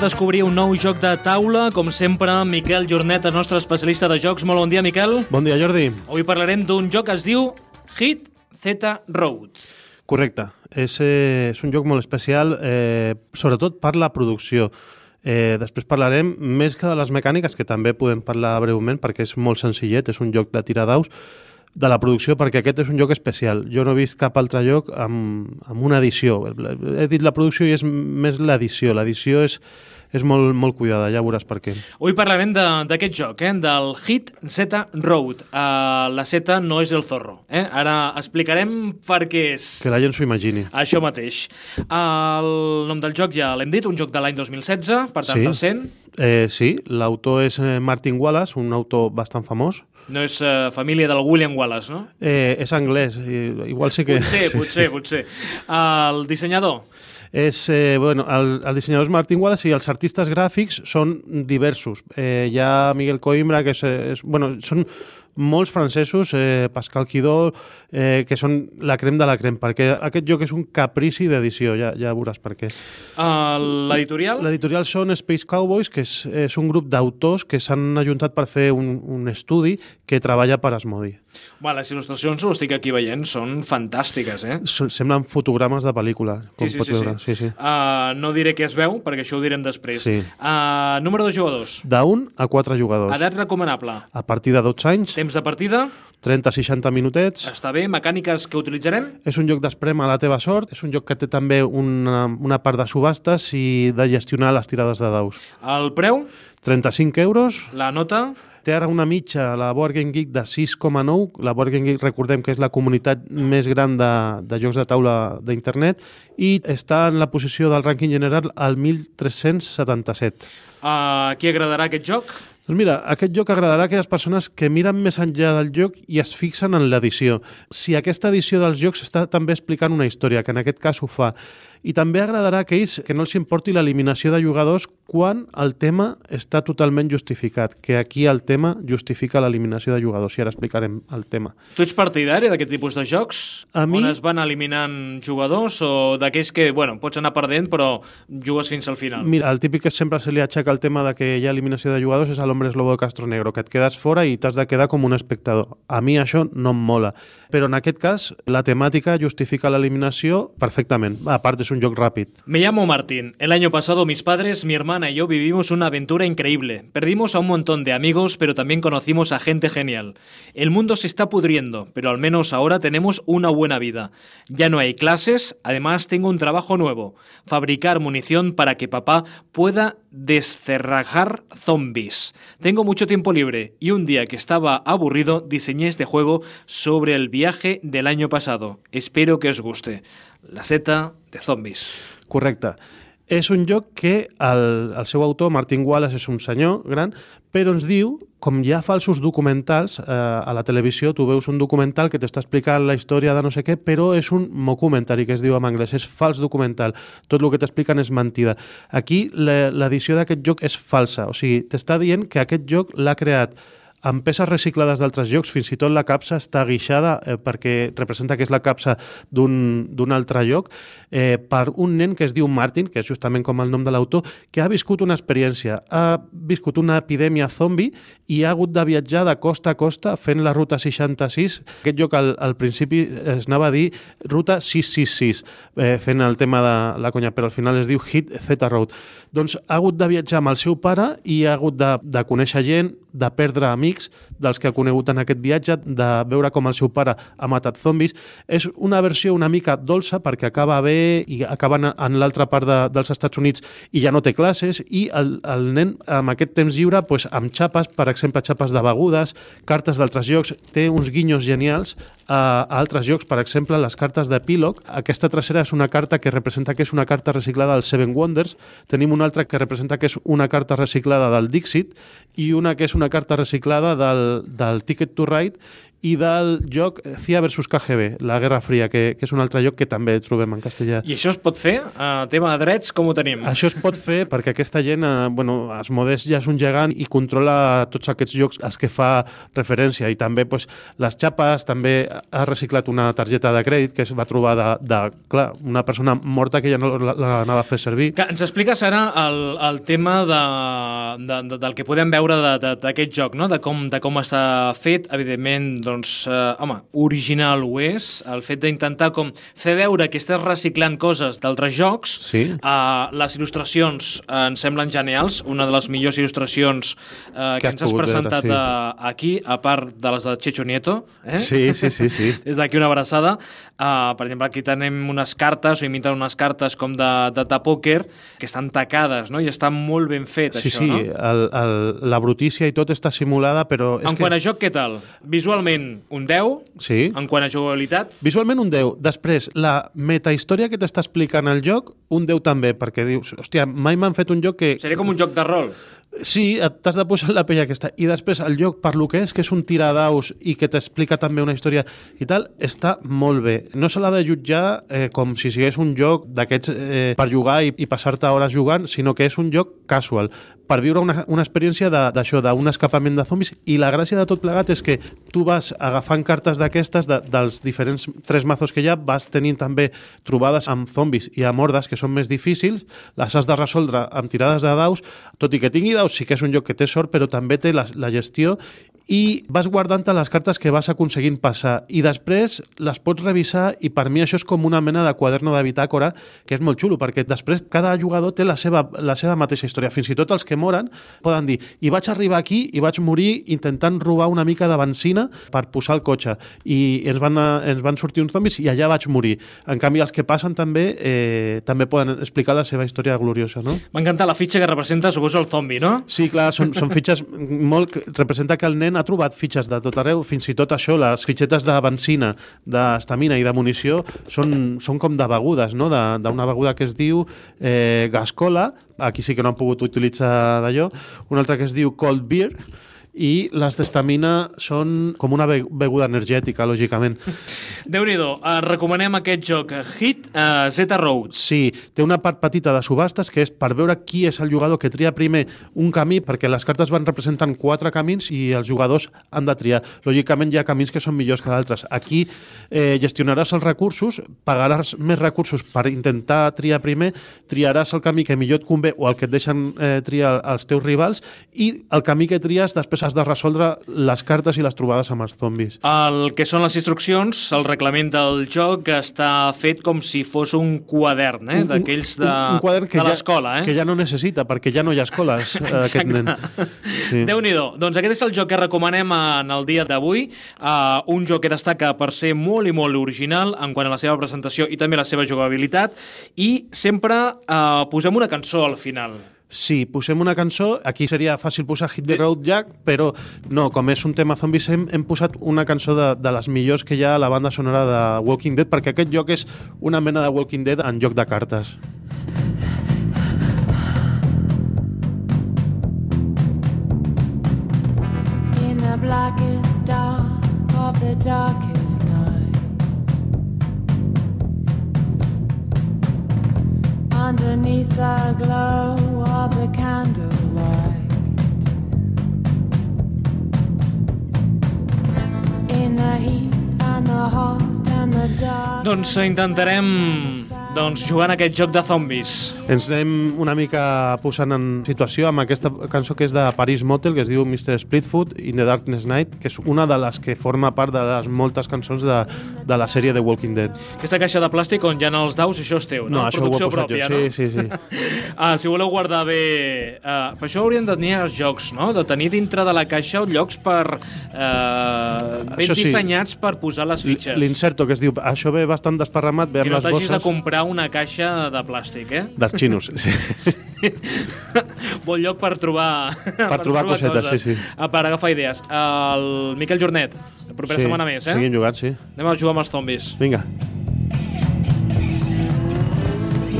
Descobrir un nou joc de taula. Com sempre, Miquel Jornet, el nostre especialista de jocs. Molt bon dia, Miquel. Bon dia, Jordi. Avui parlarem d'un joc que es diu Hit Z Road. Correcte. És, eh, és un joc molt especial, eh, sobretot per la producció. Eh, després parlarem més que de les mecàniques, que també podem parlar breument perquè és molt senzillet, és un joc de tirar daus, de la producció, perquè aquest és un joc especial. Jo no he vist cap altre joc amb, amb una edició. He dit la producció i és més l'edició. L'edició és, és molt, molt cuidada, ja veuràs per què. Avui parlarem de- d'aquest joc, eh? del Hit Z Road. Uh, la Z no és el zorro. Eh? Ara explicarem per què és. Que la gent s'ho imagini. Això mateix. El nom del joc ja l'hem dit, un joc de l'any 2016, per tant Sí. recent. Eh, sí, l'autor és eh, Martin Wallace, un autor bastant famós. No és uh, família del William Wallace, no? Eh, és anglès, i, igual sí que... Potser, sí, potser, sí. potser. El dissenyador, És, eh, bueno, el, el dissenyador és Martin Wallace i els artistes gràfics són diversos. Eh, hi ha Miguel Coimbra, que és, és, bueno, són molts francesos, eh, Pascal Quidó, eh, que són la crem de la crem, perquè aquest joc és un caprici d'edició, ja, ja veuràs per què. el- l'editorial, L'editorial són Space Cowboys, que és, és un grup d'autors que s'han ajuntat per fer un, un estudi que treballa per Asmodi. Bueno, les il·lustracions, ho estic aquí veient, són fantàstiques, eh? Semblen fotogrames de pel·lícula, com sí, sí, pots sí, veure. sí. sí, sí. Uh, no diré què es veu, perquè això ho direm després. Sí. Uh, número de jugadors. D'un a quatre jugadors. Edat recomanable. A partir de 12 anys, Temps de partida. 30-60 minutets. Està bé. Mecàniques que utilitzarem. És un joc d'esprema a la teva sort, és un joc que té també una, una part de subhastes i de gestionar les tirades de daus. El preu, 35 euros, la nota, té ara una mitja a la Board Game Geek de 6,9. La Board Game Geek, recordem que és la comunitat més gran de, de jocs de taula d'internet i està en la posició del rànquing general al 1377. uh, qui agradarà aquest joc? Doncs mira, aquest joc agradarà a aquelles persones que miren més enllà del joc i es fixen en l'edició. Si aquesta edició dels jocs està també explicant una història, que en aquest cas ho fa, i també agradarà a aquells que no els importi l'eliminació de jugadors quan el tema està totalment justificat, que aquí el tema justifica l'eliminació de jugadors, i ara explicarem el tema. Tu ets partidari d'aquest tipus de jocs? A mi- On es van eliminant jugadors o d'aquells que, bueno, pots anar perdent però jugues fins al final? Mira, el típic que sempre se li aixeca el tema de que hi ha eliminació de jugadors és a l'Hombres Lobo de Castro Negro, que et quedes fora i t'has de quedar com un espectador. A mi això no em mola. Però en aquest cas, la temàtica justifica l'eliminació perfectament. A part, és un joc ràpid. Me llamo Martín. El año pasado mis padres, mi hermana y yo vivimos una aventura increíble. Perdimos a un montón de amigos, pero también conocimos a gente genial. El mundo se está pudriendo, pero al menos ahora tenemos una buena vida. Ya no hay clases, además tengo un trabajo nuevo, fabricar munición para que papá pueda descerrajar zombies. Tengo mucho tiempo libre y un día que estaba aburrido diseñé este juego sobre el viaje del año pasado. Espero que os guste. La seta de zombies. Correcte. És un joc que el, el seu autor, Martin Wallace, és un senyor gran, però ens diu, com hi ha falsos documentals eh, a la televisió, tu veus un documental que t'està explicant la història de no sé què, però és un mockumentary, que es diu en anglès, és fals documental. Tot el que t'expliquen és mentida. Aquí l'edició d'aquest joc és falsa, o sigui, t'està dient que aquest joc l'ha creat amb peces reciclades d'altres jocs, fins i tot la capsa està guixada eh, perquè representa que és la capsa d'un altre lloc, eh, per un nen que es diu Martin, que és justament com el nom de l'autor, que ha viscut una experiència, ha viscut una epidèmia zombi i ha hagut de viatjar de costa a costa fent la ruta 66. Aquest lloc al, al principi es anava a dir ruta 666, eh, fent el tema de la conya, però al final es diu Hit Z Road. Doncs ha hagut de viatjar amb el seu pare i ha hagut de, de conèixer gent, de perdre amics dels que ha conegut en aquest viatge, de veure com el seu pare ha matat zombis. És una versió una mica dolça perquè acaba bé i acaba en, l'altra part de, dels Estats Units i ja no té classes i el, el nen amb aquest temps lliure pues, amb xapes, per exemple, xapes de begudes, cartes d'altres llocs, té uns guinyos genials a, altres jocs, per exemple, les cartes d'epílog. Aquesta tercera és una carta que representa que és una carta reciclada del Seven Wonders. Tenim una altra que representa que és una carta reciclada del Dixit i una que és una carta reciclada del, del Ticket to Ride i del joc CIA versus KGB, la Guerra Fria, que, que és un altre joc que també trobem en castellà. I això es pot fer? A tema de drets, com ho tenim? Això es pot fer perquè aquesta gent, eh, bueno, Asmodeus ja és un gegant i controla tots aquests jocs als que fa referència i també pues, les xapes, també ha reciclat una targeta de crèdit que es va trobar de, de clar, una persona morta que ja no l'anava a fer servir. Que ens expliques ara el, el tema de, de, de, del que podem veure d'aquest joc, no? de, com, de com està fet, evidentment, doncs, eh, home, original ho és, el fet d'intentar com fer veure que estàs reciclant coses d'altres jocs, Sí. eh, les il·lustracions eh, ens semblen genials, una de les millors il·lustracions eh, que, Que ens has pogut veure, presentat sí. eh, aquí, a part de les de Checho Nieto. Eh? Sí, sí, sí, sí. Des d'aquí una abraçada. Uh, per exemple, aquí tenim unes cartes, o imiten unes cartes com de, de, de pòquer, que estan tacades, no? I està molt ben fet, Sí, això, sí, no? el, el, la brutícia i tot està simulada, però... És En que... quant a joc, què tal? Visualment, un 10. Sí. En quant a jugabilitat, Visualment un 10. Després, la metahistòria que t'està explicant el joc, un 10 també, perquè dius, hòstia, mai m'han fet un joc que... seria com un joc de rol. Sí, t'has de posar la pell aquesta. I després el joc, per lo que és, que és un tiradaus i que t'explica també una història i tal, està molt bé. No se l'ha de jutjar eh, com si sigués un joc d'aquests eh, per jugar i, i passar-te hores jugant, sinó que és un joc casual, per viure una, una experiència d'això, d'un escapament de zombis. I la gràcia de tot plegat és que tu vas agafant cartes d'aquestes, de, dels diferents tres mazos que hi ha, vas tenint també trobades amb zombis i amb hordes que són més difícils, les has de resoldre amb tirades de daus, tot i que tingui daus sí que és un joc que té sort, però la, la gestió i vas guardant-te les cartes que vas aconseguint passar i després les pots revisar i per mi això és com una mena de quaderno de bitàcora que és molt xulo perquè després cada jugador té la seva, la seva mateixa història. Fins i tot els que moren poden dir i vaig arribar aquí i vaig morir intentant robar una mica de benzina per posar el cotxe i ens van, ens van sortir uns zombis i allà vaig morir. En canvi, els que passen també eh, també poden explicar la seva història gloriosa, no? M'ha encantat la fitxa que representa, suposo, el zombi, no? Sí, clar, són, són fitxes molt... Representa que el nen ha trobat fitxes de tot arreu, fins i tot això, les fitxetes de benzina, d'estamina i de munició són, són com de begudes, no? D'una beguda que es diu eh, gascola, aquí sí que no han pogut utilitzar d'allò, una altra que es diu cold beer, i les d'estamina són com una be- beguda energètica, lògicament. Déu-n'hi-do, uh, recomanem aquest joc, Hit uh, Z Road. Sí, té una part petita de subhastes que és per veure qui és el jugador que tria primer un camí, perquè les cartes van representant quatre camins i els jugadors han de triar. Lògicament hi ha camins que són millors que d'altres. Aquí eh, gestionaràs els recursos, pagaràs més recursos per intentar triar primer, triaràs el camí que millor et convé o el que et deixen eh, triar els teus rivals i el camí que tries després has de resoldre les cartes i les trobades amb els zombis. El que són les instruccions, el reglament del joc està fet com si fos un quadern, eh? d'aquells de, un, un quadern que de l'escola. Eh? que ja no necessita, perquè ja no hi ha escoles, eh, aquest nen. Sí. Déu-n'hi-do. Doncs aquest és el joc que recomanem en el dia d'avui. Uh, un joc que destaca per ser molt i molt original en quant a la seva presentació i també la seva jugabilitat. I sempre uh, posem una cançó al final. Sí, posem una cançó, aquí seria fàcil posar Hit the Road Jack, però no, com és un tema zombies hem, hem posat una cançó de, de les millors que hi ha a la banda sonora de Walking Dead, perquè aquest joc és una mena de Walking Dead en joc de cartes. In the blackest dark of the darkest Underneath the glow of the candlelight. In the heat and the hot and the dark. Doncs intentarem doncs, jugar en aquest joc de zombis. Ens anem una mica posant en situació amb aquesta cançó que és de Paris Motel, que es diu Mr. Splitfoot in the Darkness Night, que és una de les que forma part de les moltes cançons de, de la sèrie de Walking Dead. Aquesta caixa de plàstic on hi ha els daus, això és teu, no? No, això ho he Producció posat pròpia, jo. no? Sí, sí, sí. Ah, si voleu guardar bé... Uh, per això haurien de tenir els jocs, no? De tenir dintre de la caixa llocs per... Uh, ben Això sí. dissenyats per posar les fitxes. L'inserto, que es diu, això ve bastant desparramat, ve amb no les t'hagis de bosses comprar una caixa de plàstic, eh? dels xinos. Sí. bon lloc per trobar... Per, trobar cosetes, coses. sí, sí. Ah, per agafar idees. El Miquel Jornet, la propera sí. setmana més, eh? Seguim jugant, sí. Anem a jugar amb els zombis. Vinga.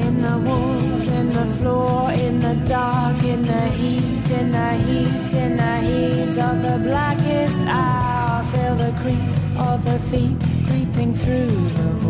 In the walls, in the floor, in the dark, in the heat, in the heat, in the heat of the blackest hour. Feel the creep of their feet creeping through the wall.